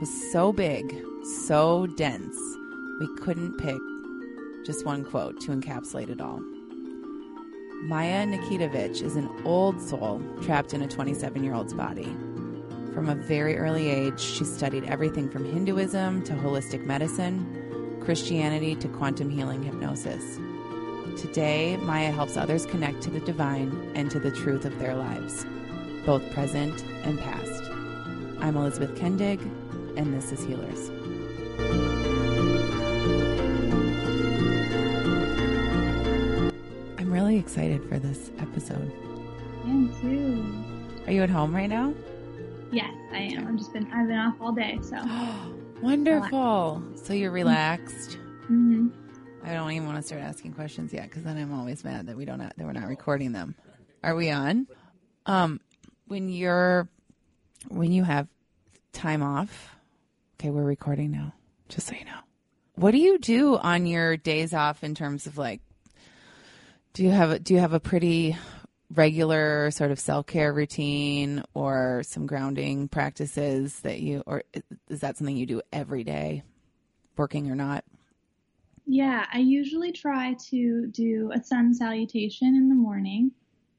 was so big, so dense, we couldn't pick just one quote to encapsulate it all. Maia Nikitovich is an old soul trapped in a 27 year old's body. From a very early age, she studied everything from Hinduism to holistic medicine, Christianity to quantum healing hypnosis. Today, Maia helps others connect to the divine and to the truth of their lives, both present and past. I'm Elizabeth Kendig, and this is Healers. I'm really excited for this episode. I am too. Are you at home right now? Yes, I am. I've just been I've been off all day, so. Wonderful. So you're relaxed. hmm I don't even want to start asking questions yet because then I'm always mad that we don't that we're not recording them. Are we on? Um, when you're when you have time off, okay, we're recording now. Just so you know, what do you do on your days off in terms of like? Do you have a, do you have a pretty regular sort of self care routine or some grounding practices that you or is that something you do every day, working or not? Yeah, I usually try to do a sun salutation in the morning.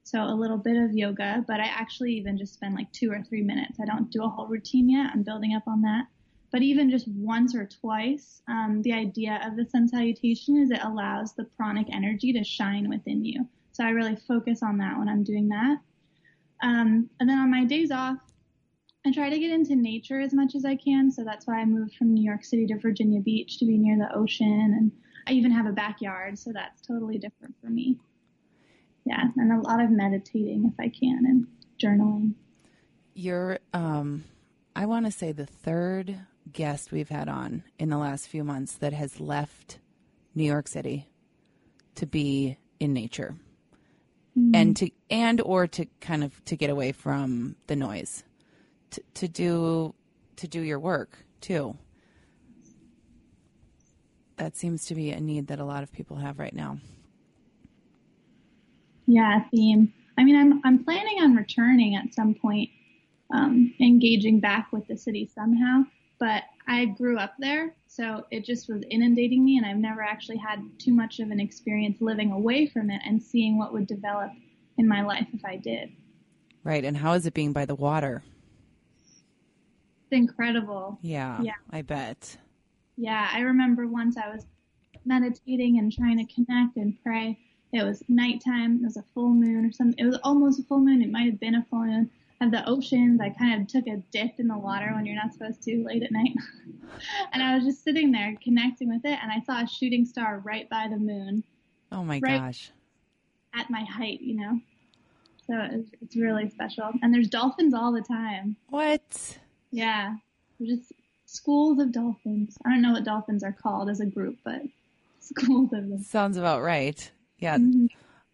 So a little bit of yoga, but I actually even just spend like two or three minutes. I don't do a whole routine yet. I'm building up on that. But even just once or twice, um, the idea of the sun salutation is it allows the pranic energy to shine within you. So I really focus on that when I'm doing that. Um, and then on my days off, I try to get into nature as much as I can. So that's why I moved from New York City to Virginia Beach to be near the ocean. And I even have a backyard. So that's totally different for me. Yeah. And a lot of meditating if I can and journaling. You're, um, I want to say the third guest we've had on in the last few months that has left New York City to be in nature. And to and or to kind of to get away from the noise. To, to do to do your work too. That seems to be a need that a lot of people have right now. Yeah. Theme. I mean, I'm, I'm planning on returning at some point, um, engaging back with the city somehow, but I grew up there. So it just was inundating me and I've never actually had too much of an experience living away from it and seeing what would develop in my life if I did. right and how is it being by the water It's incredible. yeah Yeah. i bet Yeah, I remember once I was meditating and trying to connect and pray. It was nighttime. It was a full moon or something. It was almost a full moon. It might have been a full moon. Of the oceans, I kind of took a dip in the water when you're not supposed to late at night. and I was just sitting there connecting with it, and I saw a shooting star right by the moon oh my Right. gosh at my height, you know? So it's, it's really special. And there's dolphins all the time. what Yeah. There's just schools of dolphins. I don't know what dolphins are called as a group, but schools of them. sounds about right yeah Mhm.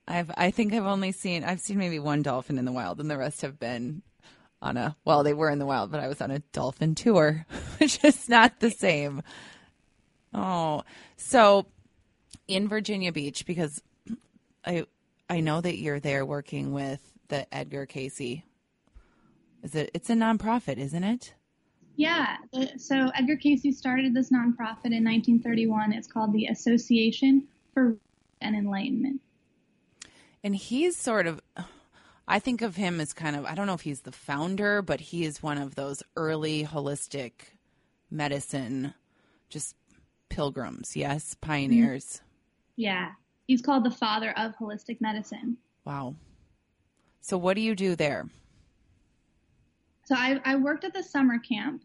I've I think I've only seen I've seen maybe one dolphin in the wild and the rest have been on a well they were in the wild but I was on a dolphin tour which is not the same. Oh. So in Virginia Beach because I I know that you're there working with the Edgar Cayce. Is it it's a nonprofit, isn't it? Yeah. So Edgar Cayce started this nonprofit in 1931. It's called the Association for and Enlightenment. And he's sort of, I think of him as kind of, I don't know if he's the founder, but he is one of those early holistic medicine, just pilgrims, yes, pioneers. Mm-hmm. Yeah. He's called the father of holistic medicine. Wow. So, what do you do there? So I, I worked at the summer camp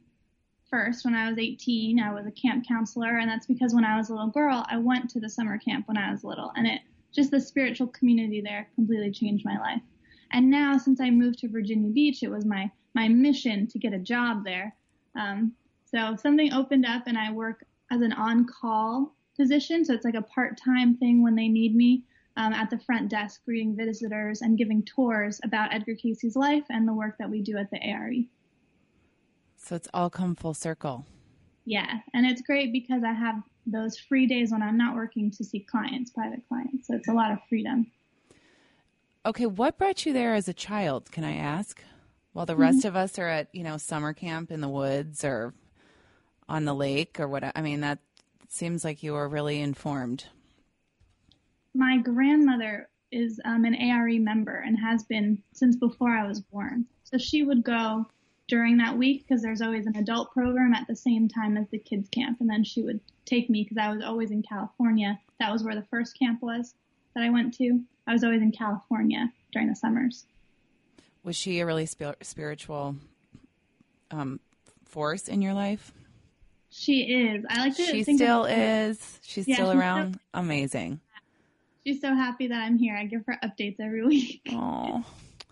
first when I was 18. I was a camp counselor, and that's because when I was a little girl, I went to the summer camp when I was little, and it just the spiritual community there completely changed my life. And now, since I moved to Virginia Beach, it was my my mission to get a job there. Um, So something opened up and I work as an on-call position. So it's like a part-time thing when they need me um, at the front desk, greeting visitors and giving tours about Edgar Cayce's life and the work that we do at the ARE. So it's all come full circle. Yeah, and it's great because I have those free days when I'm not working to see clients, private clients. So it's a lot of freedom. Okay, what brought you there as a child, can I ask? While the rest of us are at, you know, summer camp in the woods or on the lake or what I mean that seems like you were really informed. My grandmother is um, an ARE member and has been since before I was born. So she would go during that week because there's always an adult program at the same time as the kids camp, and then she would take me because I was always in California. That was where the first camp was that I went to. I was always in California during the summers. Was she a really spir- spiritual um, force in your life? She is. I like to. She still is. She's Yeah, still she's around. Amazing. She's so happy that I'm here. I give her updates every week. Oh,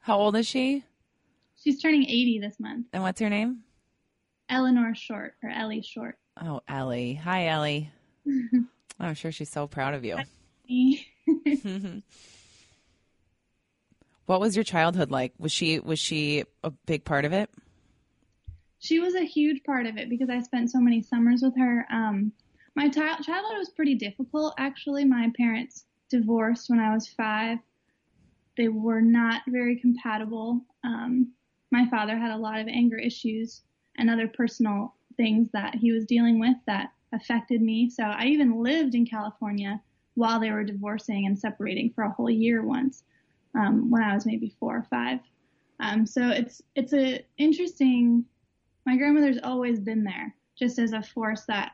how old is she? She's turning 80 this month. And what's her name? Eleanor Short or Ellie Short. Oh, Ellie. Hi, Ellie. I'm sure she's so proud of you. What was your childhood like? Was she was she a big part of it? she was a huge part of it because I spent so many summers with her. Um, my ti- childhood was pretty difficult, actually. My parents divorced when I was five. They were not very compatible. Um, my father had a lot of anger issues and other personal things that he was dealing with that affected me. So I even lived in California while they were divorcing and separating for a whole year once um, when I was maybe four or five. Um, so it's it's a interesting my grandmother's always been there, just as a force that,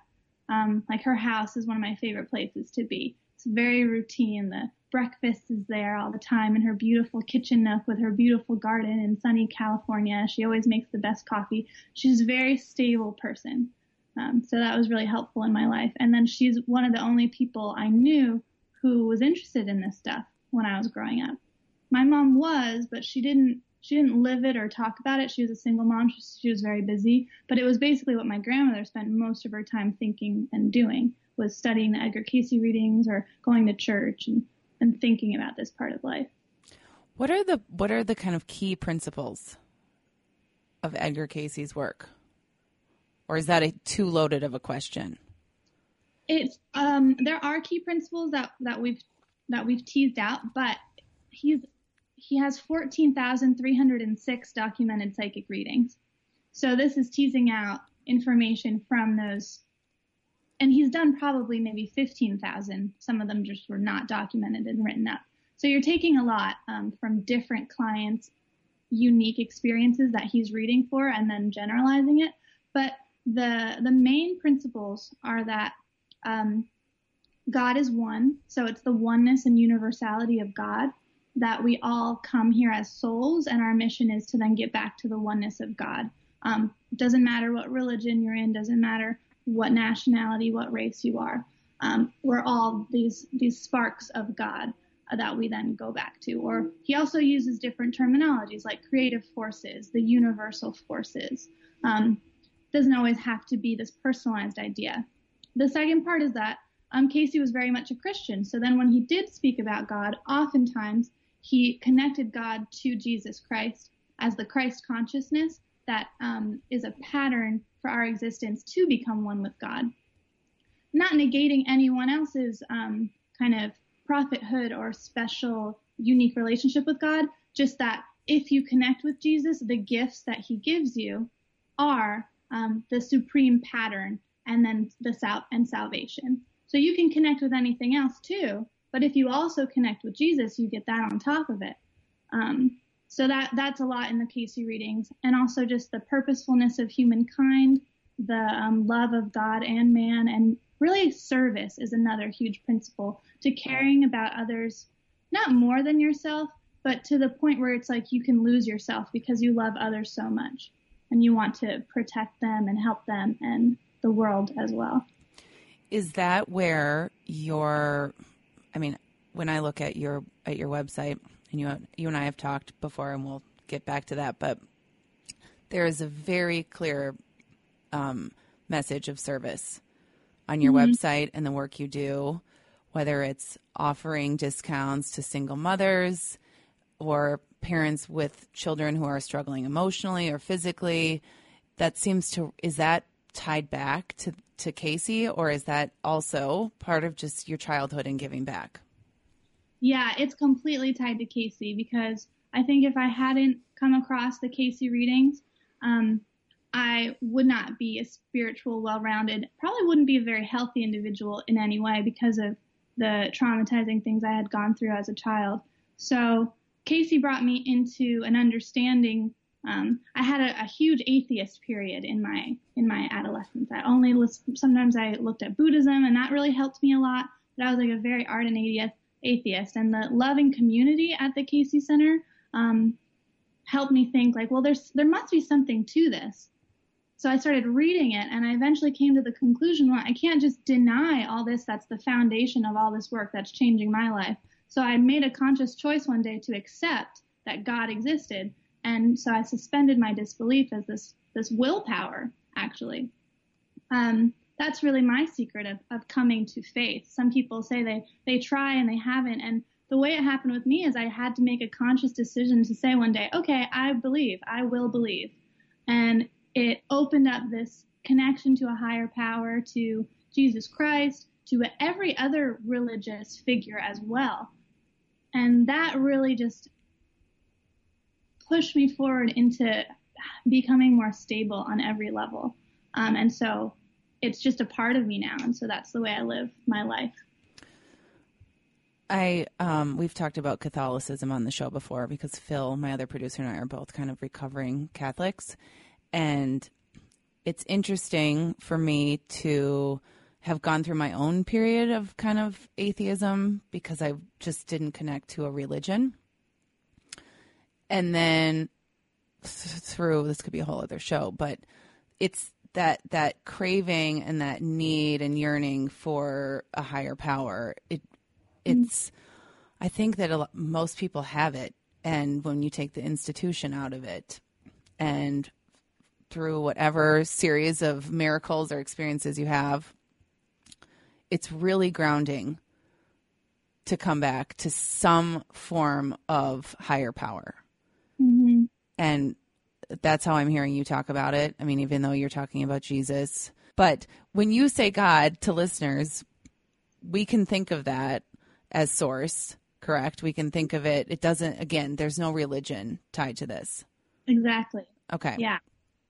um, like her house is one of my favorite places to be. It's very routine. The breakfast is there all the time in her beautiful kitchen nook with her beautiful garden in sunny California. She always makes the best coffee. She's a very stable person. Um, so that was really helpful in my life. And then she's one of the only people I knew who was interested in this stuff when I was growing up. My mom was, but she didn't she didn't live it or talk about it. She was a single mom. She, she was very busy, but it was basically what my grandmother spent most of her time thinking and doing was studying the Edgar Cayce readings or going to church and, and thinking about this part of life. What are the what are the kind of key principles of Edgar Cayce's work? Or is that a too loaded of a question? It's um, there are key principles that that we've that we've teased out, but he's he has 14,306 documented psychic readings. So this is teasing out information from those, and he's done probably maybe 15,000. Some of them just were not documented and written up. So you're taking a lot um, from different clients' unique experiences that he's reading for, and then generalizing it. But the the main principles are that um, God is one, so it's the oneness and universality of God that we all come here as souls, and our mission is to then get back to the oneness of God. Um, doesn't matter what religion you're in, doesn't matter what nationality, what race you are. Um, we're all these these sparks of God uh, that we then go back to. Or he also uses different terminologies like creative forces, the universal forces. Um, doesn't always have to be this personalized idea. The second part is that um, Cayce was very much a Christian. So then when he did speak about God, oftentimes he connected God to Jesus Christ as the Christ consciousness that um, is a pattern for our existence to become one with God. Not negating anyone else's um, kind of prophethood or special, unique relationship with God, just that if you connect with Jesus, the gifts that he gives you are um, the supreme pattern and then the sal- and salvation. So you can connect with anything else too, but if you also connect with Jesus, you get that on top of it. Um, so that that's a lot in the Cayce readings, and also just the purposefulness of humankind, the um, love of God and man, and really service is another huge principle to caring about others, not more than yourself, but to the point where it's like you can lose yourself because you love others so much, and you want to protect them and help them and the world as well. Is that where your I mean, when I look at your at your website and you you and I have talked before and we'll get back to that, but there is a very clear um, message of service on your website and the work you do, whether it's offering discounts to single mothers or parents with children who are struggling emotionally or physically. That seems to is that tied back to to Cayce or is that also part of just your childhood and giving back? Yeah, it's completely tied to Cayce because I think if I hadn't come across the Cayce readings, um, I would not be a spiritual, well-rounded, probably wouldn't be a very healthy individual in any way because of the traumatizing things I had gone through as a child. So Cayce brought me into an understanding. Um, I had a, a, huge atheist period in my in my adolescence. I only listened, sometimes I looked at Buddhism, and that really helped me a lot. But I was like a very ardent atheist, atheist, and the loving community at the Cayce Center um, helped me think like, well, there's there must be something to this. So I started reading it, and I eventually came to the conclusion well, I can't just deny all this. That's the foundation of all this work that's changing my life. So I made a conscious choice one day to accept that God existed. And so I suspended my disbelief as this, this willpower, actually. Um, that's really my secret of, of coming to faith. Some people say they, they try and they haven't. And the way it happened with me is I had to make a conscious decision to say one day, okay, I believe, I will believe. And it opened up this connection to a higher power, to Jesus Christ, to every other religious figure as well. And that really just pushed me forward into becoming more stable on every level. Um, and so it's just a part of me now. And so that's the way I live my life. I um, we've talked about Catholicism on the show before because Phil, my other producer, and I are both kind of recovering Catholics, and it's interesting for me to have gone through my own period of kind of atheism because I just didn't connect to a religion. And then through this could be a whole other show, but it's that that craving and that need and yearning for a higher power. It it's I think that lot, most people have it and when you take the institution out of it and through whatever series of miracles or experiences you have it's really grounding to come back to some form of higher power. Mm-hmm. And that's how I'm hearing you talk about it. I mean, even though you're talking about Jesus. But when you say God to listeners, we can think of that as source, correct? We can think of it. It doesn't, again, there's no religion tied to this. Exactly. Okay. Yeah.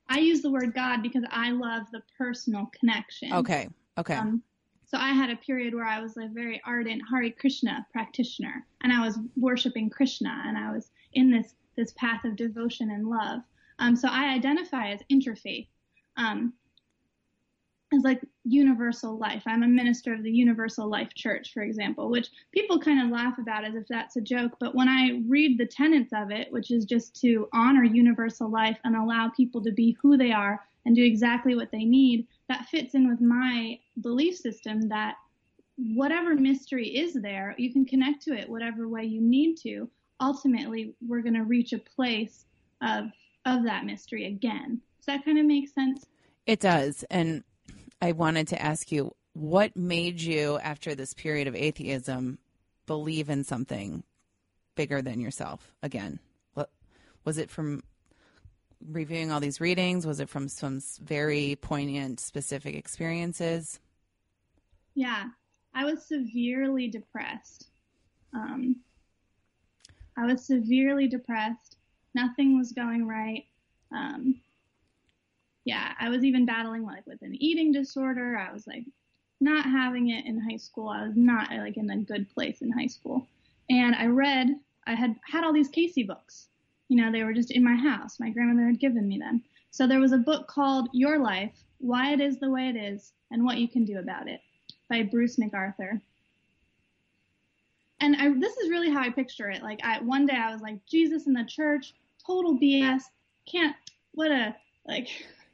I use the word God because I love the personal connection. Okay. Okay. Um, so I had a period where I was a very ardent Hare Krishna practitioner, and I was worshiping Krishna, and I was in this this path of devotion and love. Um, so I identify as interfaith, um, as like universal life. I'm a minister of the Universal Life Church, for example, which people kind of laugh about as if that's a joke. But when I read the tenets of it, which is just to honor universal life and allow people to be who they are and do exactly what they need, that fits in with my belief system that whatever mystery is there, you can connect to it whatever way you need to. Ultimately, we're going to reach a place of of that mystery again. Does that kind of make sense? It does. And I wanted to ask you what made you after this period of atheism believe in something bigger than yourself again? What was it from reviewing all these readings? Was it from some very poignant, specific experiences? Yeah, I was severely depressed. Um, I was severely depressed. Nothing was going right. Um, yeah, I was even battling like with an eating disorder. I was like not having it in high school. I was not like in a good place in high school. And I read, I had had all these Cayce books you know, they were just in my house. My grandmother had given me them. So there was a book called Your Life, Why It Is the Way It Is, and What You Can Do About It by Bruce McArthur. And I, this is really how I picture it. Like I, one day I was like, Jesus in the church, total BS. Can't, what a, like,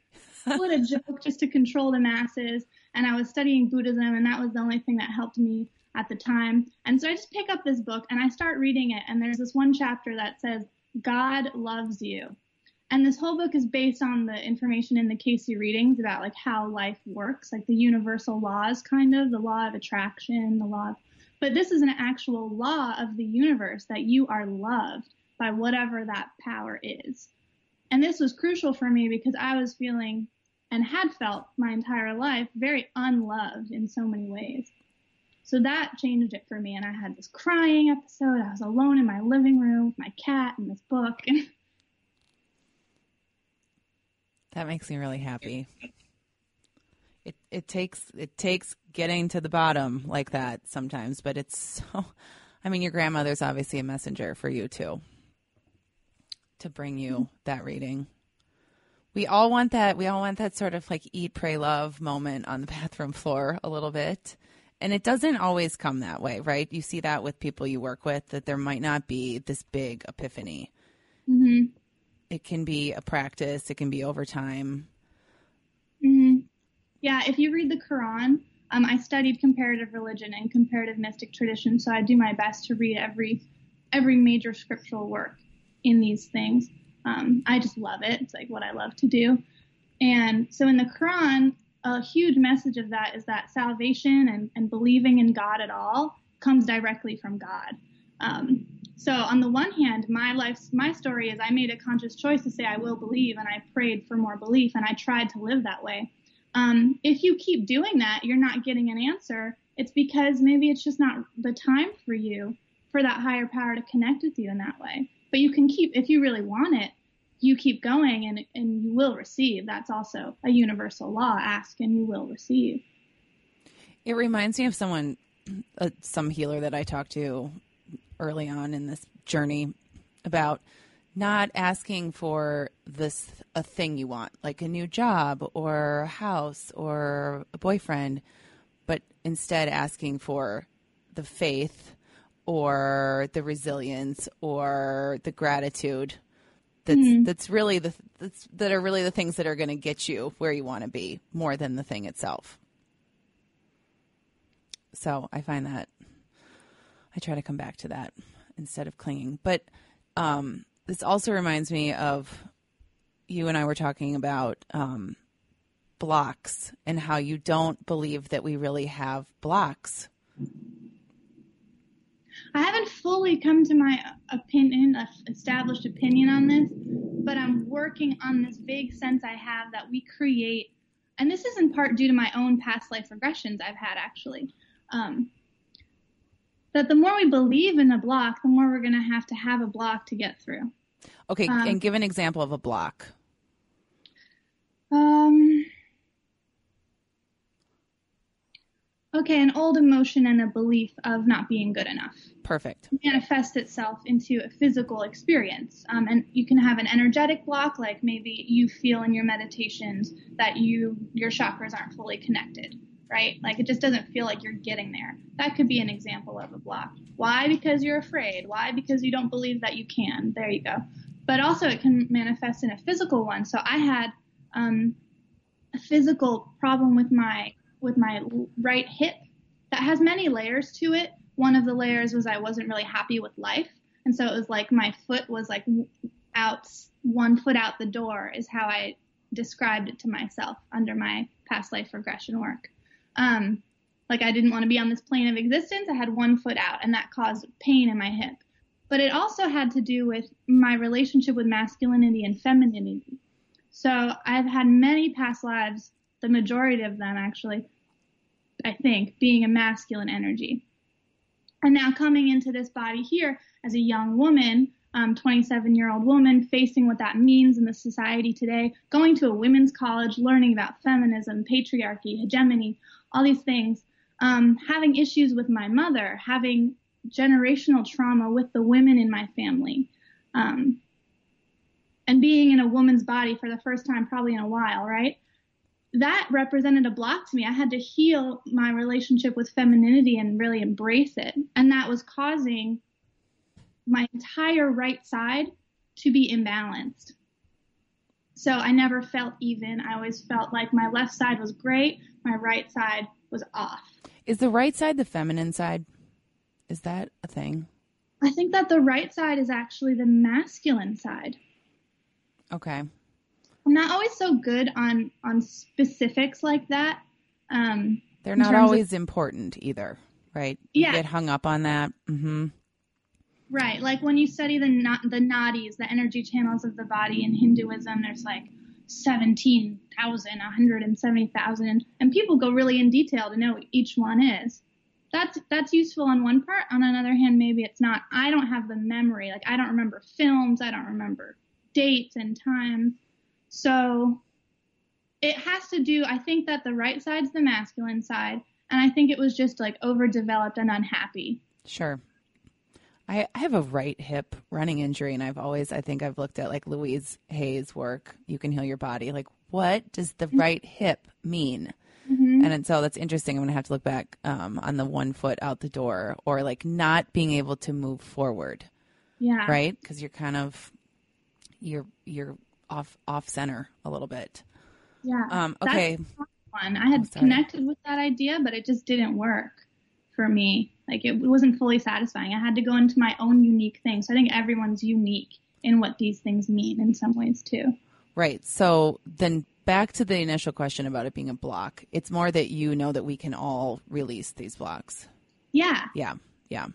what a joke just to control the masses. And I was studying Buddhism and that was the only thing that helped me at the time. And so I just pick up this book and I start reading it. And there's this one chapter that says, God loves you. And this whole book is based on the information in the Cayce readings about like how life works, like the universal laws, kind of the law of attraction, the law of, but this is an actual law of the universe that you are loved by whatever that power is. And this was crucial for me because I was feeling and had felt my entire life very unloved in so many ways. So that changed it for me. And I had this crying episode. I was alone in my living room with my cat and this book. that makes me really happy. It it takes it takes getting to the bottom like that sometimes, but it's so I mean your grandmother's obviously a messenger for you too. To bring you that reading. We all want that we all want that sort of like eat, pray, love moment on the bathroom floor a little bit. And it doesn't always come that way, right? You see that with people you work with, that there might not be this big epiphany. hmm It can be a practice, it can be over time. hmm Yeah, if you read the Quran, um, I studied comparative religion and comparative mystic tradition, so I do my best to read every every major scriptural work in these things. Um, I just love it. It's like what I love to do. And so in the Quran, a huge message of that is that salvation and, and believing in God at all comes directly from God. Um, so on the one hand, my life's my story is I made a conscious choice to say I will believe, and I prayed for more belief, and I tried to live that way. Um, if you keep doing that, you're not getting an answer. It's because maybe it's just not the time for you for that higher power to connect with you in that way. But you can keep if you really want it, you keep going and, and you will receive. That's also a universal law. Ask and you will receive. It reminds me of someone, uh, some healer that I talked to early on in this journey about not asking for this a thing you want, like a new job or a house or a boyfriend, but instead asking for the faith or the resilience or the gratitude that's Mhm. that's really the that's, that are really the things that are going to get you where you want to be more than the thing itself. So I find that I try to come back to that instead of clinging. But um, this also reminds me of you and I were talking about um, blocks and how you don't believe that we really have blocks. I haven't fully come to my opinion, established opinion on this, but I'm working on this vague sense I have that we create, and this is in part due to my own past life regressions I've had actually. Um, that the more we believe in a block, the more we're going to have to have a block to get through. Okay, Um, and give an example of a block. Um, okay, an old emotion and a belief of not being good enough. Perfect. manifest itself into a physical experience. Um, and you can have an energetic block, like maybe you feel in your meditations that you your chakras aren't fully connected, right? Like it just doesn't feel like you're getting there. That could be an example of a block. Why? Because you're afraid. Why? Because you don't believe that you can. There you go. But also it can manifest in a physical one. So I had um, a physical problem with my with my right hip that has many layers to it. One of the layers was I wasn't really happy with life, and so it was like my foot was like out one foot out the door is how I described it to myself under my past life regression work. Um, like I didn't want to be on this plane of existence. I had one foot out, and that caused pain in my hip. But it also had to do with my relationship with masculinity and femininity. So I've had many past lives, the majority of them actually, I think, being a masculine energy. And now coming into this body here as a young woman, um, 27 year old woman, facing what that means in the society today, going to a women's college, learning about feminism, patriarchy, hegemony, all these things, um, having issues with my mother, having generational trauma with the women in my family, um, and being in a woman's body for the first time probably in a while, right? That represented a block to me. I had to heal my relationship with femininity and really embrace it. And that was causing my entire right side to be imbalanced. So I never felt even. I always felt like my left side was great, my right side was off. Is the right side the feminine side? Is that a thing? I think that the right side is actually the masculine side. Okay. I'm not always so good on on specifics like that. Um, They're not terms of- always important either, right? You Yeah. get hung up on that. hmm Right, like when you study the na- the nadis, the energy channels of the body in Hinduism, there's like 17,000, 170,000, and, and people go really in detail to know what each one is. That's that's useful on one part. On another hand, maybe it's not. I don't have the memory. Like I don't remember films. I don't remember dates and times. So it has to do. I think that the right side's the masculine side, and I think it was just like overdeveloped and unhappy. Sure. I, I have a right hip running injury, and I've always, I think I've looked at like Louise Hay's work, You Can Heal Your Body. Like, what does the right hip mean? Mm-hmm. And so that's interesting. I'm going to have to look back um, on the one foot out the door or like not being able to move forward, Yeah. right? Because you're kind of, you're, you're off, off center a little bit. Yeah. Um, okay. one. I had Oh, connected with that idea, but it just didn't work for me. Like it wasn't fully satisfying. I had to go into my own unique thing. So I think everyone's unique in what these things mean in some ways too. Right. So then back to the initial question about it being a block. It's more that you know that we can all release these blocks. Yeah. Yeah. Yeah.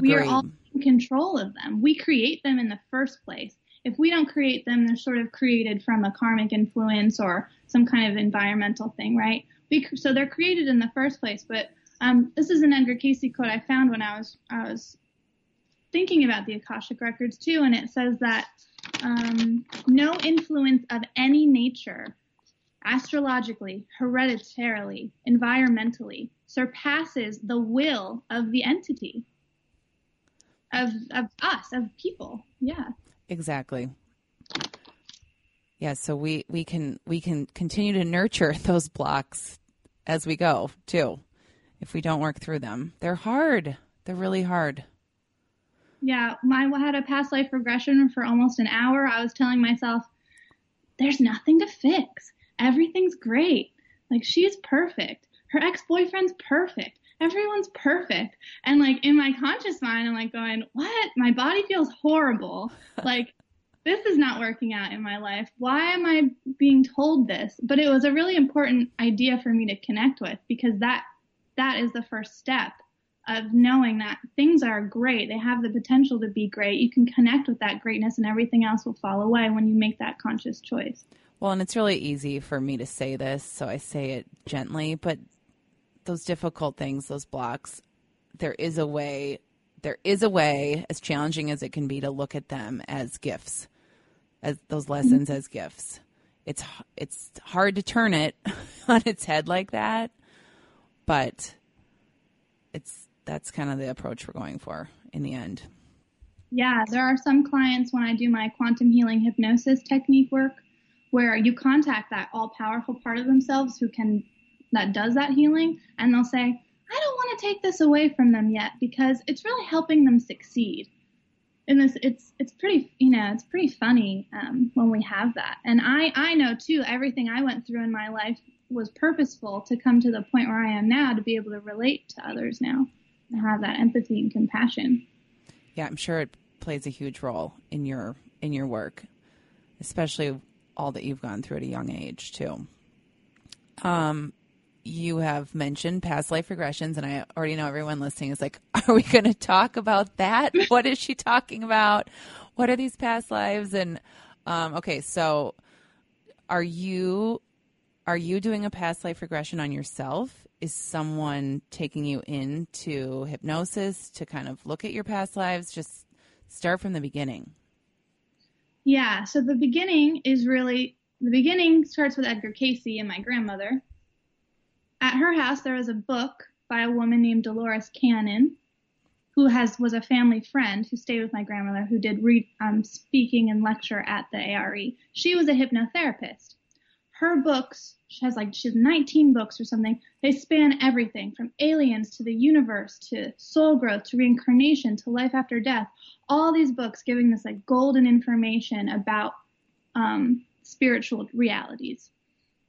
We are all in control of them. We create them in the first place. If we don't create them, they're sort of created from a karmic influence or some kind of environmental thing, right? We, so they're created in the first place. But um, this is an Edgar Cayce quote I found when I was I was thinking about the Akashic records too, and it says that um, no influence of any nature, astrologically, hereditarily, environmentally, surpasses the will of the entity of of us of people yeah Exactly. Yeah, so we we can we can continue to nurture those blocks as we go too. If we don't work through them, they're hard. They're really hard. yeah my I had a past life regression for almost an hour i was telling myself there's nothing to fix everything's great like she's perfect her ex-boyfriend's perfect everyone's perfect and like in my conscious mind i'm like going what my body feels horrible like this is not working out in my life. Why am I being told this? But it was a really important idea for me to connect with because that that is the first step of knowing that things are great. They have the potential to be great. You can connect with that greatness and everything else will fall away when you make that conscious choice. Well, and it's really easy for me to say this, so I say it gently, but those difficult things, those blocks, there is a way there is a way, as challenging as it can be, to look at them as gifts, as those lessons as gifts. It's it's hard to turn it on its head like that, but it's that's kind of the approach we're going for in the end. Yeah, there are some clients when I do my quantum healing hypnosis technique work where you contact that all powerful part of themselves who can that does that healing and they'll say, "I don't want to take this away from them yet because it's really helping them succeed." And this it's it's pretty, you know, it's pretty funny um, when we have that. And I I know too everything I went through in my life was purposeful to come to the point where I am now to be able to relate to others now and have that empathy and compassion. Yeah, I'm sure it plays a huge role in your in your work, especially all that you've gone through at a young age too. Um, you have mentioned past life regressions, and I already know everyone listening is like, "Are we going to talk about that? what is she talking about? What are these past lives?" And um, okay, so are you are you doing a past life regression on yourself? Is someone taking you into hypnosis to kind of look at your past lives? Just start from the beginning. Yeah, so the beginning is really the beginning starts with Edgar Cayce and my grandmother. At her house there was a book by a woman named Dolores Cannon, who has was a family friend who stayed with my grandmother who did read um, speaking and lecture at the ARE. She was a hypnotherapist. Her books, she has like she has 19 books or something. They span everything from aliens to the universe to soul growth to reincarnation to life after death. All these books giving this like golden information about um, spiritual realities.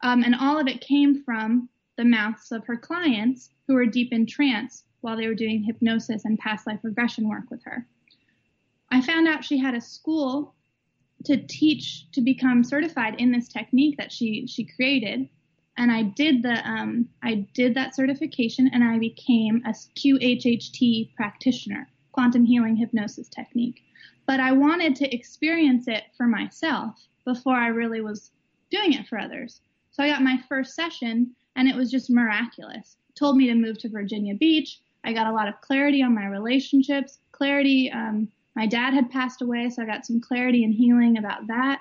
Um, and all of it came from the mouths of her clients who were deep in trance while they were doing hypnosis and past life regression work with her. I found out she had a school to teach to become certified in this technique that she she created and I did the um, I did that certification and I became a QHHT practitioner, quantum healing hypnosis technique. But I wanted to experience it for myself before I really was doing it for others. So I got my first session and it was just miraculous. Told me to move to Virginia Beach. I got a lot of clarity on my relationships, clarity. Um, my dad had passed away, so I got some clarity and healing about that.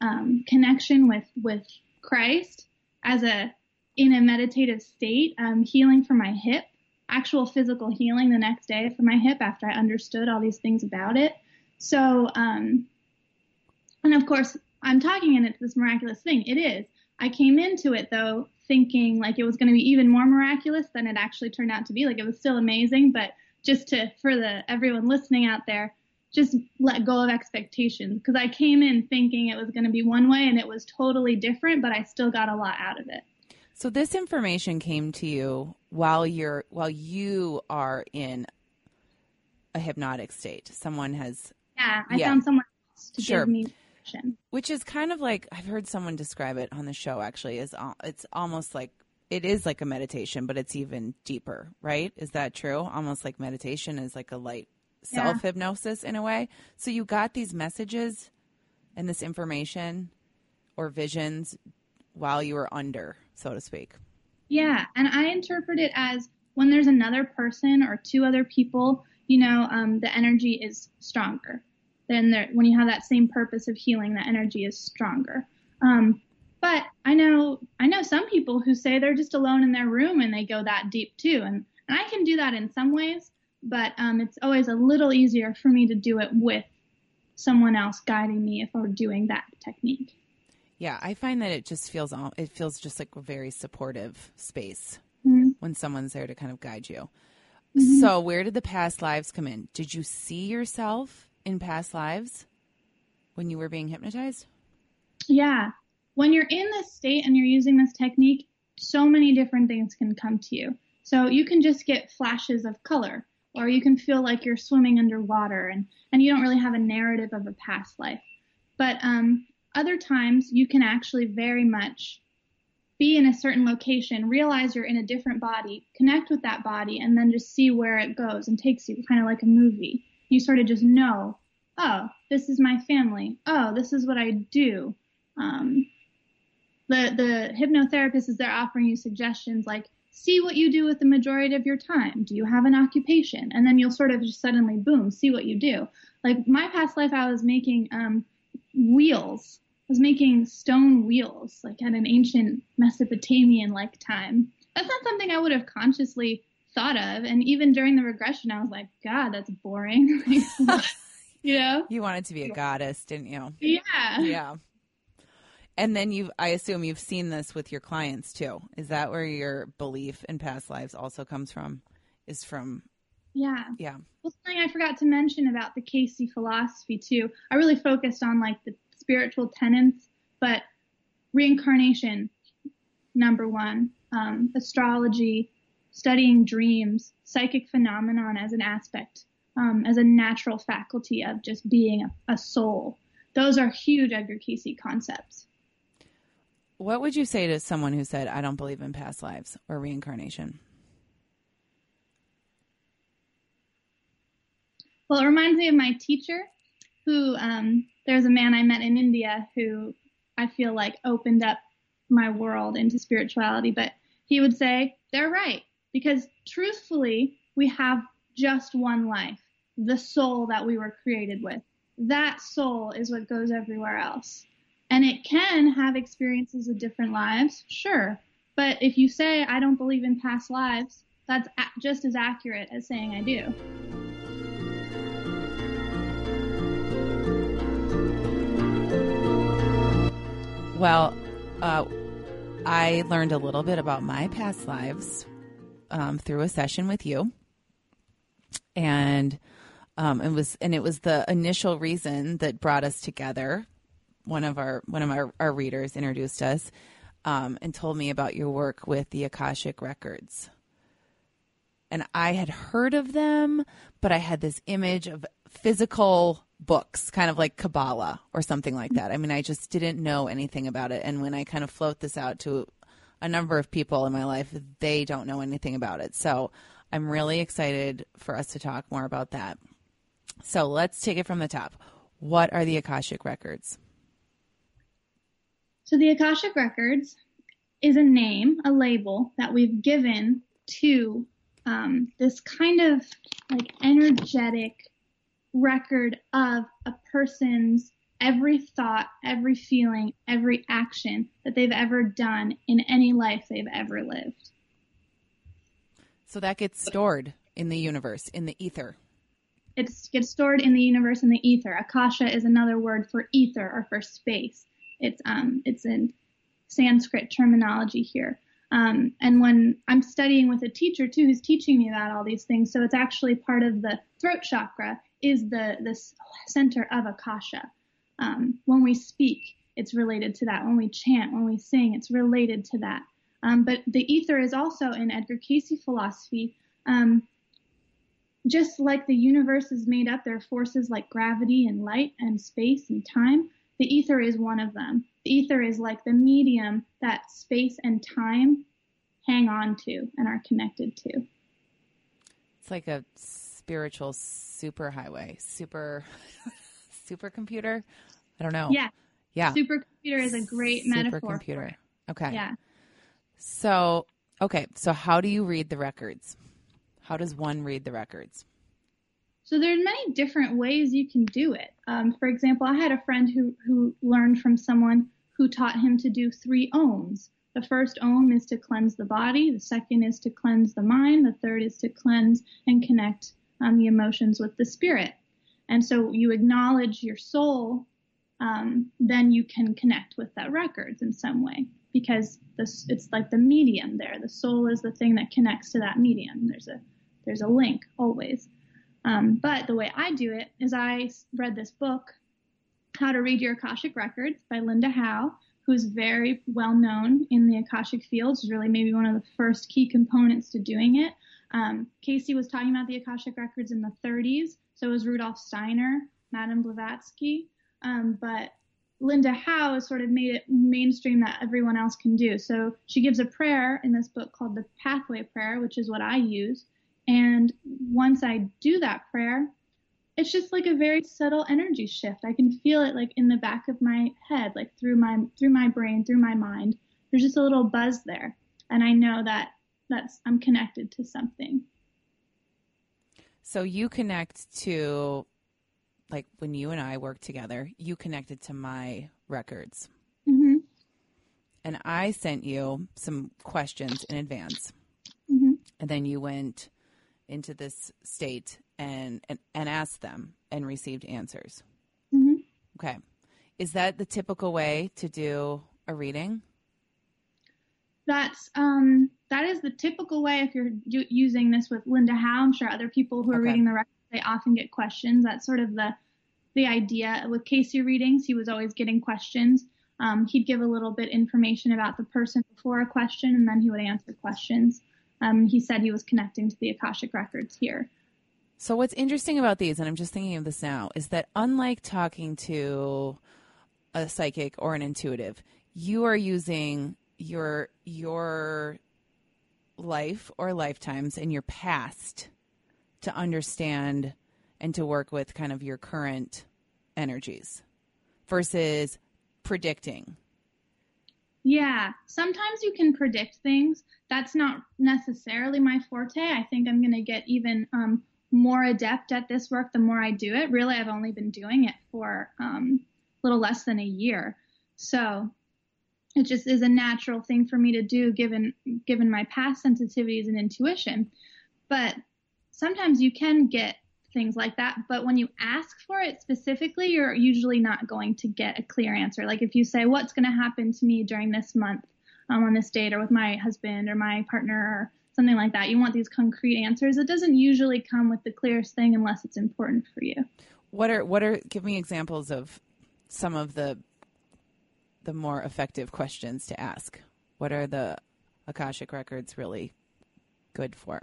Um, connection with with Christ as a in a meditative state, um, healing for my hip, actual physical healing the next day for my hip after I understood all these things about it. So, um, and of course, I'm talking and it's this miraculous thing. It is. I came into it though thinking like it was going to be even more miraculous than it actually turned out to be. Like it was still amazing, but just to for the everyone listening out there, just let go of expectations because I came in thinking it was going to be one way and it was totally different, but I still got a lot out of it. So this information came to you while you're while you are in a hypnotic state. Someone has Yeah, I Yeah. found someone else to Sure. give me which is kind of like I've heard someone describe it on the show actually is it's almost like it is like a meditation but it's even deeper, right? Is that true? Almost like meditation is like a light self hypnosis in a way. So you got these messages and this information or visions while you were under, so to speak. Yeah, and I interpret it as when there's another person or two other people, you know, um, the energy is stronger. Then there, when you have that same purpose of healing, that energy is stronger. Um, but I know I know some people who say they're just alone in their room and they go that deep too, and, and I can do that in some ways, but um, it's always a little easier for me to do it with someone else guiding me if we're doing that technique. Yeah, I find that it just feels it feels just like a very supportive space Mhm. when someone's there to kind of guide you. Mm-hmm. So, where did the past lives come in? Did you see yourself in past lives when you were being hypnotized? Yeah. When you're in this state and you're using this technique, so many different things can come to you. So you can just get flashes of color, or you can feel like you're swimming underwater and, and you don't really have a narrative of a past life. But um, other times you can actually very much be in a certain location, realize you're in a different body, connect with that body, and then just see where it goes and takes you, kind of like a movie. You sort of just know, oh, this is my family. Oh, this is what I do. Um, the the hypnotherapist is there offering you suggestions like see what you do with the majority of your time. Do you have an occupation? And then you'll sort of just suddenly boom, see what you do. Like my past life, I was making um, wheels. I was making stone wheels, like at an ancient Mesopotamian like time. That's not something I would have consciously thought of. And even during the regression, I was like, God, that's boring. You know? You wanted to be a goddess, didn't you? Yeah. Yeah. And then you've, I assume you've seen this with your clients too. Is that where your belief in past lives also comes from? Is from, Yeah. yeah. Well, something I forgot to mention about the Cayce philosophy too. I really focused on like the spiritual tenets, but reincarnation, number one, um, astrology, studying dreams, psychic phenomenon as an aspect, um, as a natural faculty of just being a, a soul. Those are huge Edgar Cayce concepts. What would you say to someone who said, I don't believe in past lives or reincarnation? Well, it reminds me of my teacher, who um, there's a man I met in India who I feel like opened up my world into spirituality. But he would say they're right because truthfully, we have just one life, the soul that we were created with. That soul is what goes everywhere else. And it can have experiences of different lives, sure. But if you say, I don't believe in past lives, that's just as accurate as saying I do. Well, uh, I learned a little bit about my past lives um, through a session with you, and um, it was and it was the initial reason that brought us together. One of our one of our, our readers introduced us um, and told me about your work with the Akashic records. And I had heard of them, but I had this image of physical books, kind of like Kabbalah or something like that. I mean, I just didn't know anything about it. And when I kind of float this out to a number of people in my life, they don't know anything about it. So I'm really excited for us to talk more about that. So let's take it from the top. What are the Akashic Records? So the Akashic Records is a name, a label that we've given to um, this kind of like energetic record of a person's every thought, every feeling, every action that they've ever done in any life they've ever lived. So that gets stored in the universe, in the ether. It gets stored in the universe in the ether. Akasha is another word for ether or for space. It's um it's in Sanskrit terminology here. Um, and when I'm studying with a teacher too, who's teaching me about all these things, so it's actually part of the throat chakra is the the center of akasha. Um, when we speak, it's related to that. When we chant, when we sing, it's related to that. Um, but the ether is also in Edgar Cayce philosophy. Um, just like the universe is made up, there are forces like gravity and light and space and time. The ether is one of them. The ether is like the medium that space and time hang on to and are connected to. It's like a spiritual superhighway, super supercomputer. I don't know. Yeah. Yeah. Supercomputer is a great metaphor. Supercomputer. Okay. Yeah. So, okay. So, how do you read the records? How does one read the records? So there's many different ways you can do it. Um, for example, I had a friend who who learned from someone who taught him to do three ohms. The first ohm is to cleanse the body. The second is to cleanse the mind. The third is to cleanse and connect um, the emotions with the spirit. And so you acknowledge your soul, um, then you can connect with that records in some way because this, it's like the medium there. The soul is the thing that connects to that medium. There's a there's a link always. Um, but the way I do it is I read this book, How to Read Your Akashic Records by Linda Howe, who's very well known in the Akashic field. She's really maybe one of the first key components to doing it. Um, Cayce was talking about the Akashic Records in the 30s, so was Rudolf Steiner, Madame Blavatsky. Um, but Linda Howe has sort of made it mainstream that everyone else can do. So she gives a prayer in this book called the Pathway Prayer, which is what I use. And once I do that prayer, it's just like a very subtle energy shift. I can feel it like in the back of my head, like through my through my brain, through my mind. There's just a little buzz there, and I know that that's I'm connected to something. So you connect to like when you and I work together, you connected to my records. hmm And I sent you some questions in advance. hmm And then you went into this state and, and, and asked them and received answers. hmm Okay. Is that the typical way to do a reading? That's um that is the typical way if you're u- using this with Linda Howe. I'm sure other people who are Okay. reading the record they often get questions. That's sort of the the idea with Cayce readings. He was always getting questions. Um, he'd give a little bit information about the person before a question, and then he would answer questions. Um, he said he was connecting to the Akashic records here. So what's interesting about these, and I'm just thinking of this now, is that unlike talking to a psychic or an intuitive, you are using your your life or lifetimes in your past to understand and to work with kind of your current energies versus predicting. Yeah, sometimes you can predict things. That's not necessarily my forte. I think I'm going to get even um, more adept at this work the more I do it. Really, I've only been doing it for um, a little less than a year, so it just is a natural thing for me to do given given my past sensitivities and intuition. But sometimes you can get things like that. But when you ask for it specifically, you're usually not going to get a clear answer. Like if you say, What's going to happen to me during this month um, on this date, or with my husband or my partner, or something like that, you want these concrete answers. It doesn't usually come with the clearest thing unless it's important for you. What are what are give me examples of some of the the more effective questions to ask? What are the Akashic records really good for?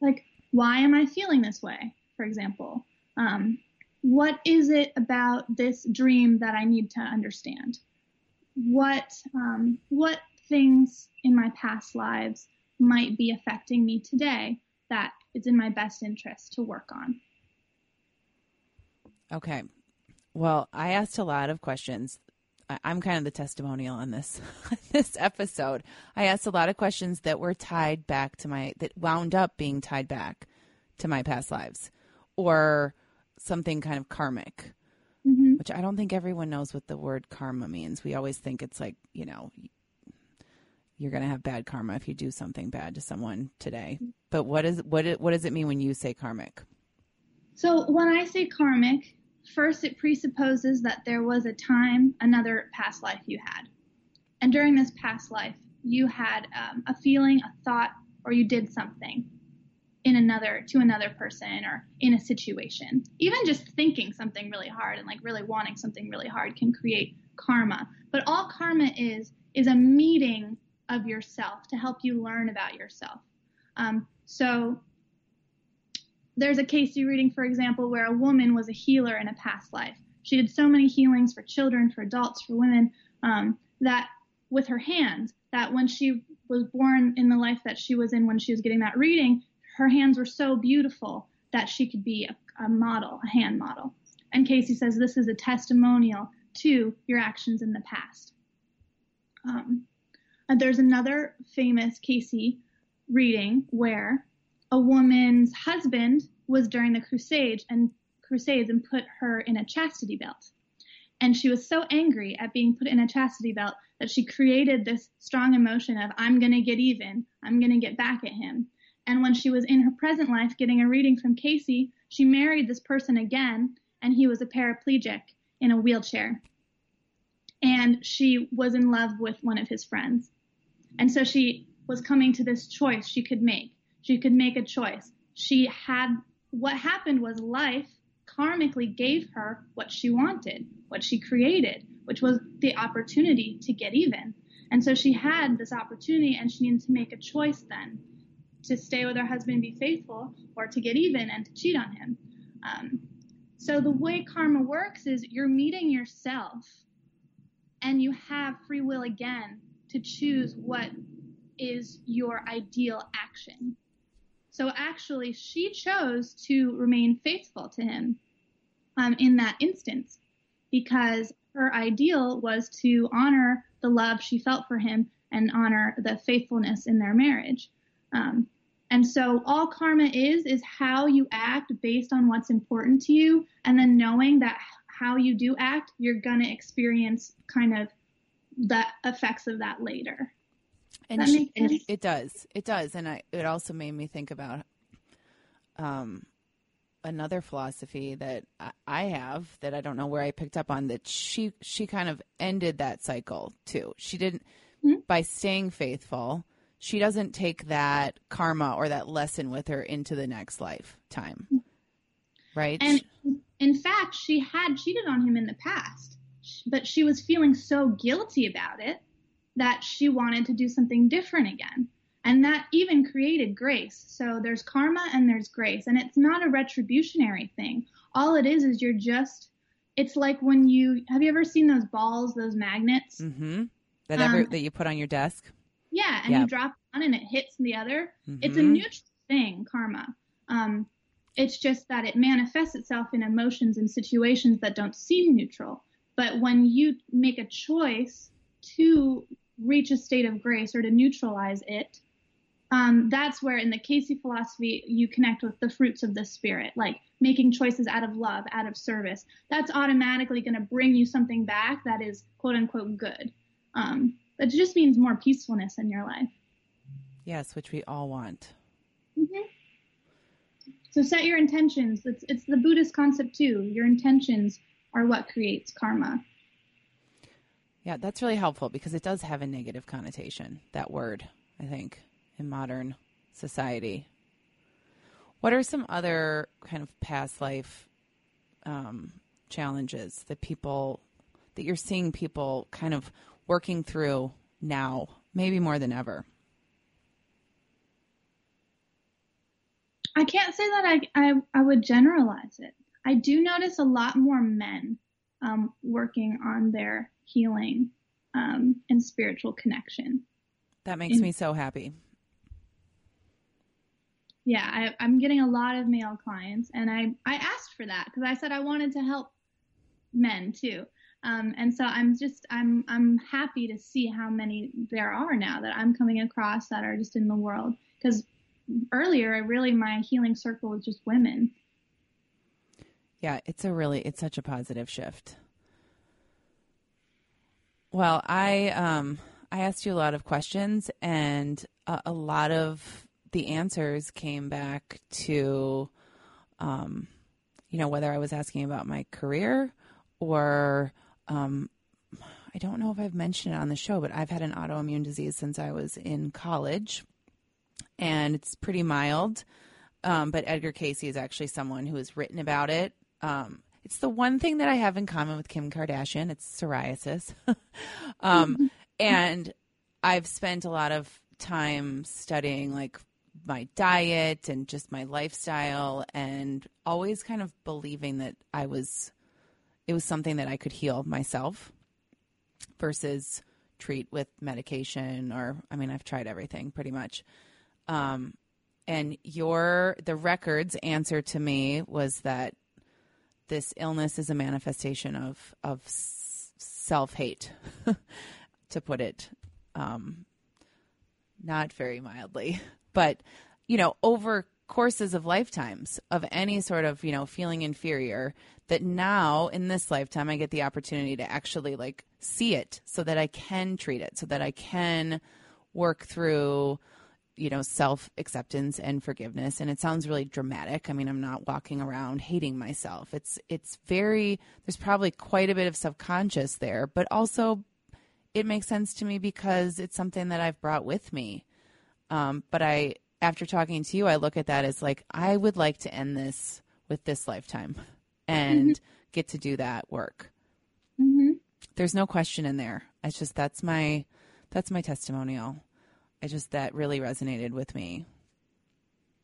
Like, why am I feeling this way? For example, um, what is it about this dream that I need to understand? What um, what things in my past lives might be affecting me today that it's in my best interest to work on. Okay. Well, I asked a lot of questions. I'm kind of the testimonial on this this episode. I asked a lot of questions that were tied back to my that wound up being tied back to my past lives or something kind of karmic. Mm-hmm. Which I don't think everyone knows what the word karma means. We always think it's like, you know, you're going to have bad karma if you do something bad to someone today. But what is what what does it mean when you say karmic? So when I say karmic, first it presupposes that there was a time, another past life you had, and during this past life you had um, a feeling, a thought, or you did something in another to another person or in a situation. Even just thinking something really hard and like really wanting something really hard can create karma. But all karma is is a meeting of yourself to help you learn about yourself. Um, so there's a Cayce reading, for example, where a woman was a healer in a past life. She did so many healings for children, for adults, for women, um, that with her hands, that when she was born in the life that she was in when she was getting that reading, her hands were so beautiful that she could be a, a model, a hand model. And Cayce says this is a testimonial to your actions in the past. Um, and there's another famous Cayce reading where a woman's husband was during the crusade and crusades and put her in a chastity belt. And she was so angry at being put in a chastity belt that she created this strong emotion of, I'm going to get even. I'm going to get back at him. And when she was in her present life getting a reading from Cayce, she married this person again, and he was a paraplegic in a wheelchair. And she was in love with one of his friends. And so she was coming to this choice she could make. She could make a choice. She had, what happened was life karmically gave her what she wanted, what she created, which was the opportunity to get even. And so she had this opportunity and she needed to make a choice then to stay with her husband and be faithful or to get even and to cheat on him. Um, so the way karma works is you're meeting yourself and you have free will again to choose what is your ideal action. So actually, she chose to remain faithful to him um, in that instance because her ideal was to honor the love she felt for him and honor the faithfulness in their marriage. Um, and so all karma is, is how you act based on what's important to you, and then knowing that how you do act, you're going to experience kind of the effects of that later. And, she, and it does, it does, and I, it also made me think about um, another philosophy that I have that I don't know where I picked up on that she she kind of ended that cycle too. She didn't mm-hmm. by staying faithful. She doesn't take that karma or that lesson with her into the next lifetime, right? And in fact, she had cheated on him in the past but she was feeling so guilty about it that she wanted to do something different again. And that even created grace. So there's karma and there's grace. And it's not a retributionary thing. All it is is you're just, it's like when you, have you ever seen those balls, those magnets? Mm-hmm. That, ever, um, that you put on your desk? Yeah. And you drop one and it hits the other. Mm-hmm. It's a neutral thing, karma. Um, it's just that it manifests itself in emotions and situations that don't seem neutral. But when you make a choice to reach a state of grace or to neutralize it, um, that's where in the Cayce philosophy you connect with the fruits of the spirit, like making choices out of love, out of service. That's automatically going to bring you something back that is quote unquote good. Um, it just means more peacefulness in your life. Yes, which we all want. Mm-hmm. So set your intentions. It's it's the Buddhist concept too. Your intentions are what creates karma. Yeah, that's really helpful because it does have a negative connotation, that word, I think, in modern society. What are some other kind of past life um, challenges that people, that you're seeing people kind of working through now, maybe more than ever? I can't say that I, I, I would generalize it. I do notice a lot more men um, working on their healing um, and spiritual connection. That makes me so happy. Yeah, I, I'm getting a lot of male clients, and I I asked for that because I said I wanted to help men too. Um, and so I'm just I'm I'm happy to see how many there are now that I'm coming across that are just in the world because earlier I really my healing circle was just women. Yeah, it's a really it's such a positive shift. Well, I um I asked you a lot of questions and a, a lot of the answers came back to um you know whether I was asking about my career or um, I don't know if I've mentioned it on the show, but I've had an autoimmune disease since I was in college, and it's pretty mild. Um, but Edgar Cayce is actually someone who has written about it. Um, it's the one thing that I have in common with Kim Kardashian. It's psoriasis, um, and I've spent a lot of time studying like my diet and just my lifestyle, and always kind of believing that I was it was something that I could heal myself versus treat with medication or I mean I've tried everything pretty much. Um, and your the records answer to me was that this illness is a manifestation of of self hate, to put it um, not very mildly, but you know over courses of lifetimes of any sort of you know feeling inferior that now in this lifetime I get the opportunity to actually like see it so that I can treat it, so that I can work through you know self acceptance and forgiveness and it sounds really dramatic i mean i'm not walking around hating myself it's it's very there's probably quite a bit of subconscious there but also it makes sense to me because it's something that i've brought with me um, but i after talking to you i look at that as like i would like to end this with this lifetime and mm-hmm. get to do that work. Mm-hmm. There's no question in there. It's just that's my that's my testimonial. I just that really resonated with me.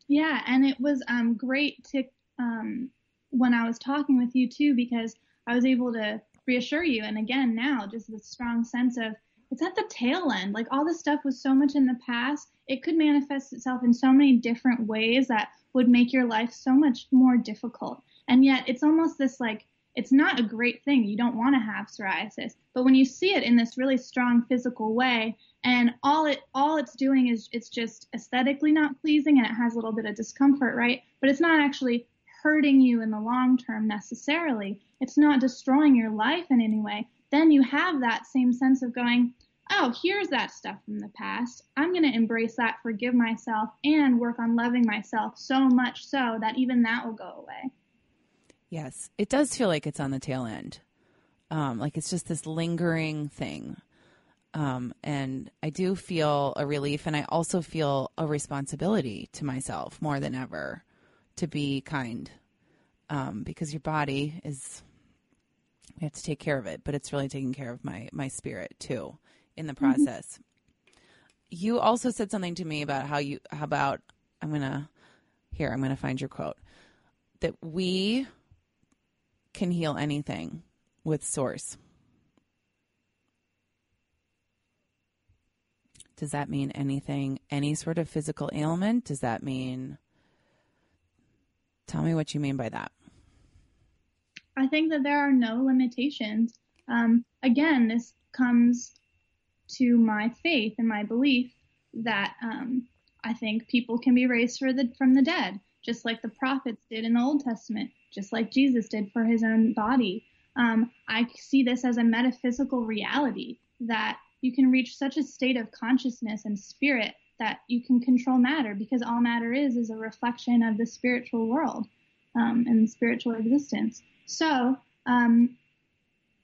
Yeah, and it was um, great to um, when I was talking with you too because I was able to reassure you. And again, now just this strong sense of it's at the tail end. Like all this stuff was so much in the past. It could manifest itself in so many different ways that would make your life so much more difficult. And yet it's almost this like, it's not a great thing. You don't want to have psoriasis. But when you see it in this really strong physical way, and all it all it's doing is it's just aesthetically not pleasing and it has a little bit of discomfort, right? But it's not actually hurting you in the long term necessarily. It's not destroying your life in any way. Then you have that same sense of going, oh, here's that stuff from the past. I'm going to embrace that, forgive myself, and work on loving myself so much so that even that will go away. Yes, it does feel like it's on the tail end. Um, like it's just this lingering thing. Um, and I do feel a relief, and I also feel a responsibility to myself more than ever to be kind, um, because your body is we have to take care of it, but it's really taking care of my my spirit too in the mm-hmm. process. Mm-hmm. You also said something to me about how you how about I'm gonna here I'm gonna find your quote that we can heal anything with source. Does that mean anything, any sort of physical ailment? Does that mean, tell me what you mean by that. I think that there are no limitations. Um, again, this comes to my faith and my belief that um, I think people can be raised the, from the dead, just like the prophets did in the Old Testament just like Jesus did for his own body. Um, I see this as a metaphysical reality that you can reach such a state of consciousness and spirit that you can control matter because all matter is is a reflection of the spiritual world um, and spiritual existence. So, um,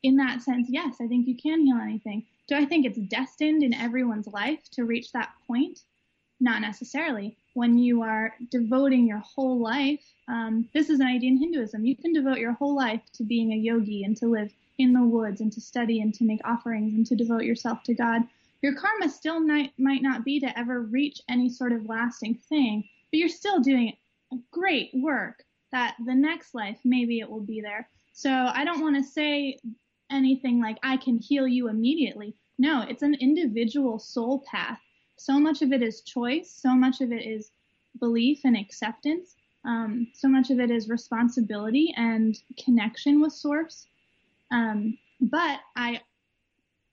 in that sense, yes, I think you can heal anything. Do I think it's destined in everyone's life to reach that point? Not necessarily when you are devoting your whole life, um, this is an idea in Hinduism. You can devote your whole life to being a yogi and to live in the woods and to study and to make offerings and to devote yourself to God. Your karma still might, might not be to ever reach any sort of lasting thing, but you're still doing great work that the next life, maybe it will be there. So I don't want to say anything like, I can heal you immediately. No, it's an individual soul path. So much of it is choice, so much of it is belief and acceptance. Um, so much of it is responsibility and connection with source. Um, but I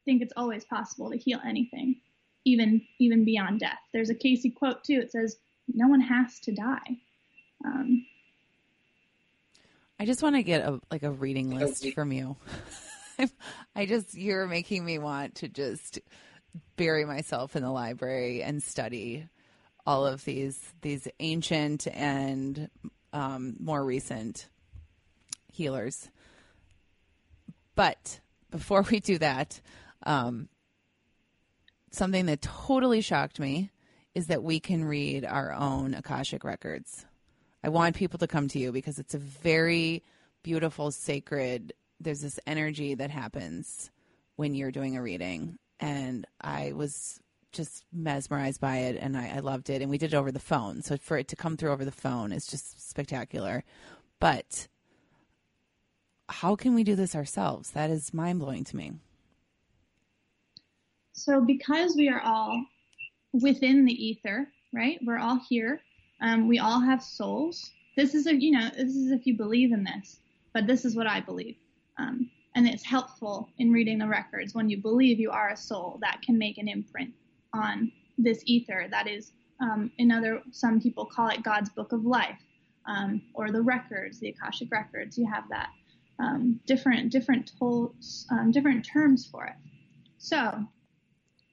think it's always possible to heal anything, even even beyond death. There's a Cayce quote too. It says, "No one has to die." Um, I just want to get a like a reading list from you. I just you're making me want to just bury myself in the library and study all of these these ancient and um, more recent healers. But before we do that, um, something that totally shocked me is that we can read our own Akashic records. I want people to come to you because it's a very beautiful, sacred. There's this energy that happens when you're doing a reading, and I was just mesmerized by it, and I, I loved it. And we did it over the phone, so for it to come through over the phone is just spectacular. But how can we do this ourselves? That is mind blowing to me. So, because we are all within the ether, right? We're all here. Um, we all have souls. This is a, you know, this is if you believe in this, but this is what I believe. Um, and it's helpful in reading the records when you believe you are a soul that can make an imprint on this ether that is, um, in other, some people call it God's book of life, um, or the records, the Akashic records. You have that um, different, different, tolls, um, different terms for it. So,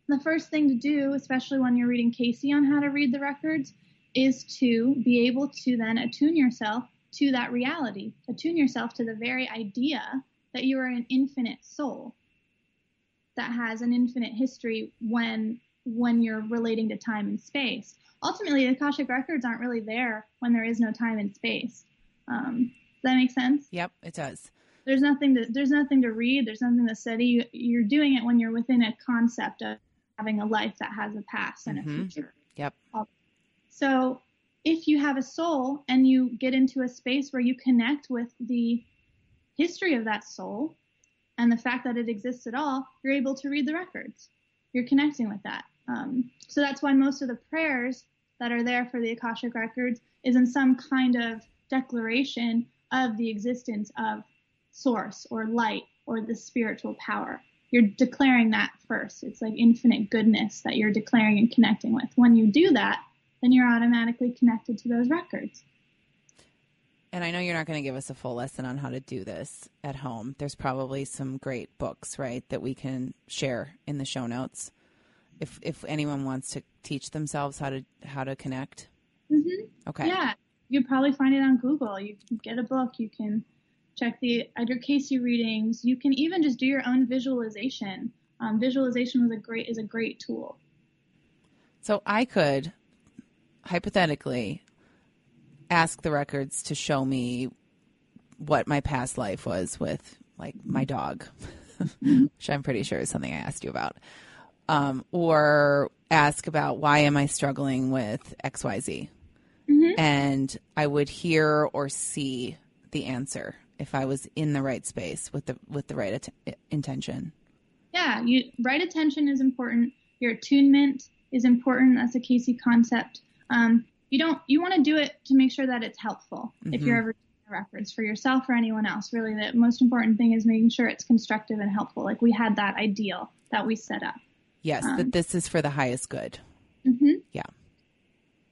the first thing to do, especially when you're reading Cayce on how to read the records, is to be able to then attune yourself to that reality, attune yourself to the very idea that you are an infinite soul that has an infinite history when when you're relating to time and space. Ultimately, the Akashic records aren't really there when there is no time and space. Um, that make sense? Yep, it does. There's nothing to there's nothing to read. There's nothing to study. You, are doing it when you're within a concept of having a life that has a past and mm-hmm. a future. Yep. So if you have a soul and you get into a space where you connect with the history of that soul and the fact that it exists at all, you're able to read the records. You're connecting with that. Um, so that's why most of the prayers that are there for the Akashic records is in some kind of declaration of the existence of source or light or the spiritual power. You're declaring that first. It's like infinite goodness that you're declaring and connecting with. When you do that, then you're automatically connected to those records. And I know you're not going to give us a full lesson on how to do this at home. There's probably some great books, right, that we can share in the show notes if if anyone wants to teach themselves how to how to connect. Mm-hmm. Okay. Yeah, you probably find it on Google. You can get a book. You can check the Edgar Cayce readings. You can even just do your own visualization. Um, visualization was a great is a great tool. So I could hypothetically ask the records to show me what my past life was with like my dog, which I'm pretty sure is something I asked you about um, or ask about why am I struggling with X Y Z, mm-hmm. and I would hear or see the answer if I was in the right space with the with the right at- intention. Yeah, you right attention is important. Your attunement is important. That's a Cayce concept. Um, you don't you want to do it to make sure that it's helpful. Mm-hmm. If you're ever records for yourself or anyone else, really the most important thing is making sure it's constructive and helpful. Like we had that ideal that we set up. Yes, um, that this is for the highest good. Mm-hmm. Yeah.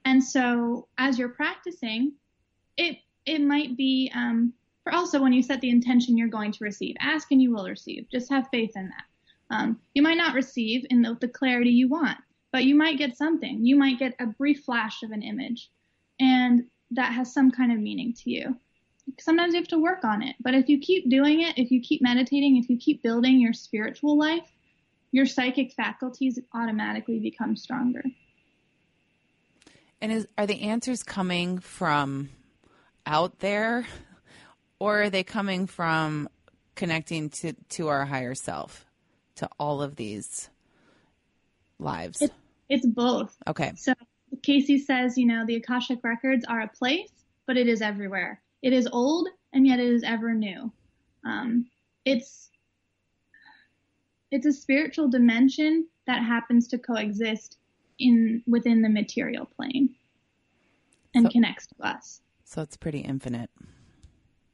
And so as you're practicing, it it might be um, for also when you set the intention you're going to receive. Ask and you will receive. Just have faith in that. Um, you might not receive in the, the clarity you want, but you might get something. You might get a brief flash of an image, and that has some kind of meaning to you. Sometimes you have to work on it, but if you keep doing it, if you keep meditating, if you keep building your spiritual life, your psychic faculties automatically become stronger. And is are the answers coming from out there or are they coming from connecting to to our higher self to all of these lives? It, it's both. Okay. So Cayce says, you know, the Akashic records are a place, but it is everywhere. it is old and yet it is ever new. Um, it's it's a spiritual dimension that happens to coexist in within the material plane and So- connects to us. So it's pretty infinite.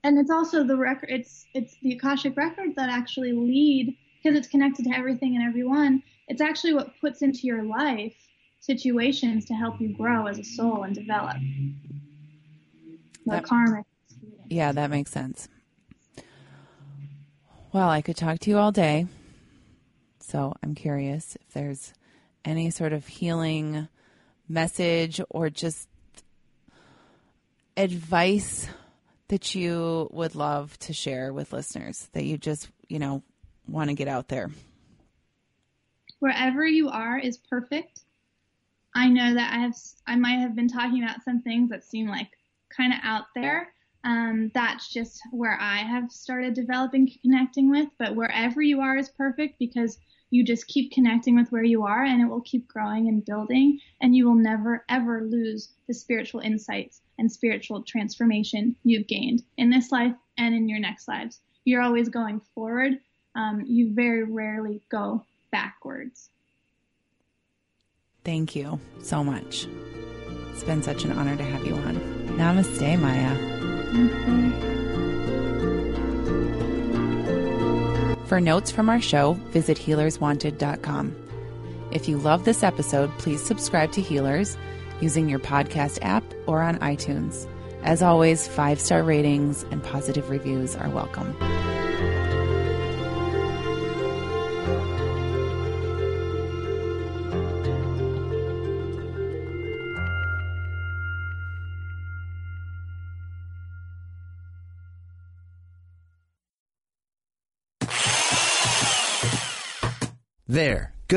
And it's also the record. It's it's the akashic records that actually lead because it's connected to everything and everyone. It's actually what puts into your life situations to help you grow as a soul and develop. The That- karmic. Yeah, that makes sense. Well, I could talk to you all day. So I'm curious if there's any sort of healing message or just advice that you would love to share with listeners that you just, you know, want to get out there. wherever you are is perfect. I know that I have I might have been talking about some things that seem like kind of out there. Um, that's just where I have started developing connecting with. But wherever you are is perfect because you just keep connecting with where you are, and it will keep growing and building, and you will never ever lose the spiritual insights and spiritual transformation you've gained in this life and in your next lives. You're always going forward. Um, you very rarely go backwards. Thank you so much. It's been such an honor to have you on. Namaste, Maia. For notes from our show, visit healerswanted.com. If you love this episode, please subscribe to Healers using your podcast app or on iTunes. As always, five star ratings and positive reviews are welcome.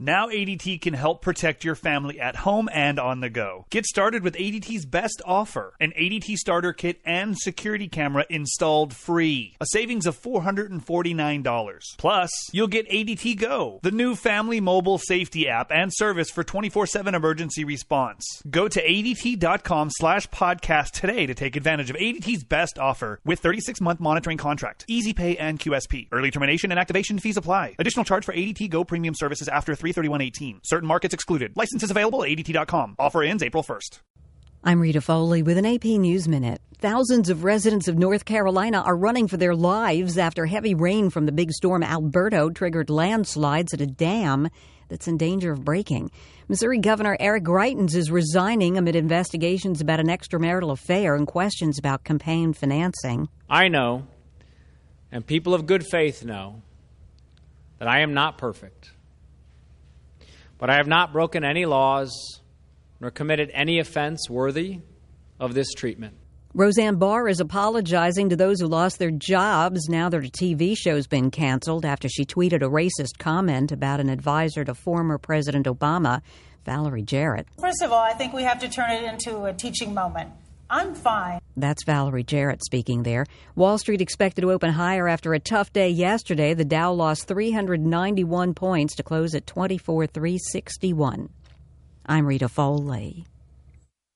Now ADT can help protect your family at home and on the go. Get started with ADT's best offer an ADT starter kit and security camera installed free. A savings of $449. Plus, you'll get ADT Go, the new family mobile safety app and service for 24 7 emergency response. Go to ADT.com slash podcast today to take advantage of ADT's best offer with 36 month monitoring contract, easy pay, and QSP. Early termination and activation fees apply. Additional charge for ADT Go premium services after 331.18. Certain markets excluded. Licenses available at ADT.com. Offer ends April 1st. I'm Rita Foley with an AP News Minute. Thousands of residents of North Carolina are running for their lives after heavy rain from the big storm Alberto triggered landslides at a dam that's in danger of breaking. Missouri Governor Eric Greitens is resigning amid investigations about an extramarital affair and questions about campaign financing. I know, and people of good faith know, that I am not perfect. But I have not broken any laws nor committed any offense worthy of this treatment. Roseanne Barr is apologizing to those who lost their jobs now that her TV show's been canceled after she tweeted a racist comment about an advisor to former President Obama, Valerie Jarrett. First of all, I think we have to turn it into a teaching moment. I'm fine. That's Valerie Jarrett speaking there. Wall Street expected to open higher after a tough day yesterday. The Dow lost 391 points to close at 24,361. I'm Rita Foley.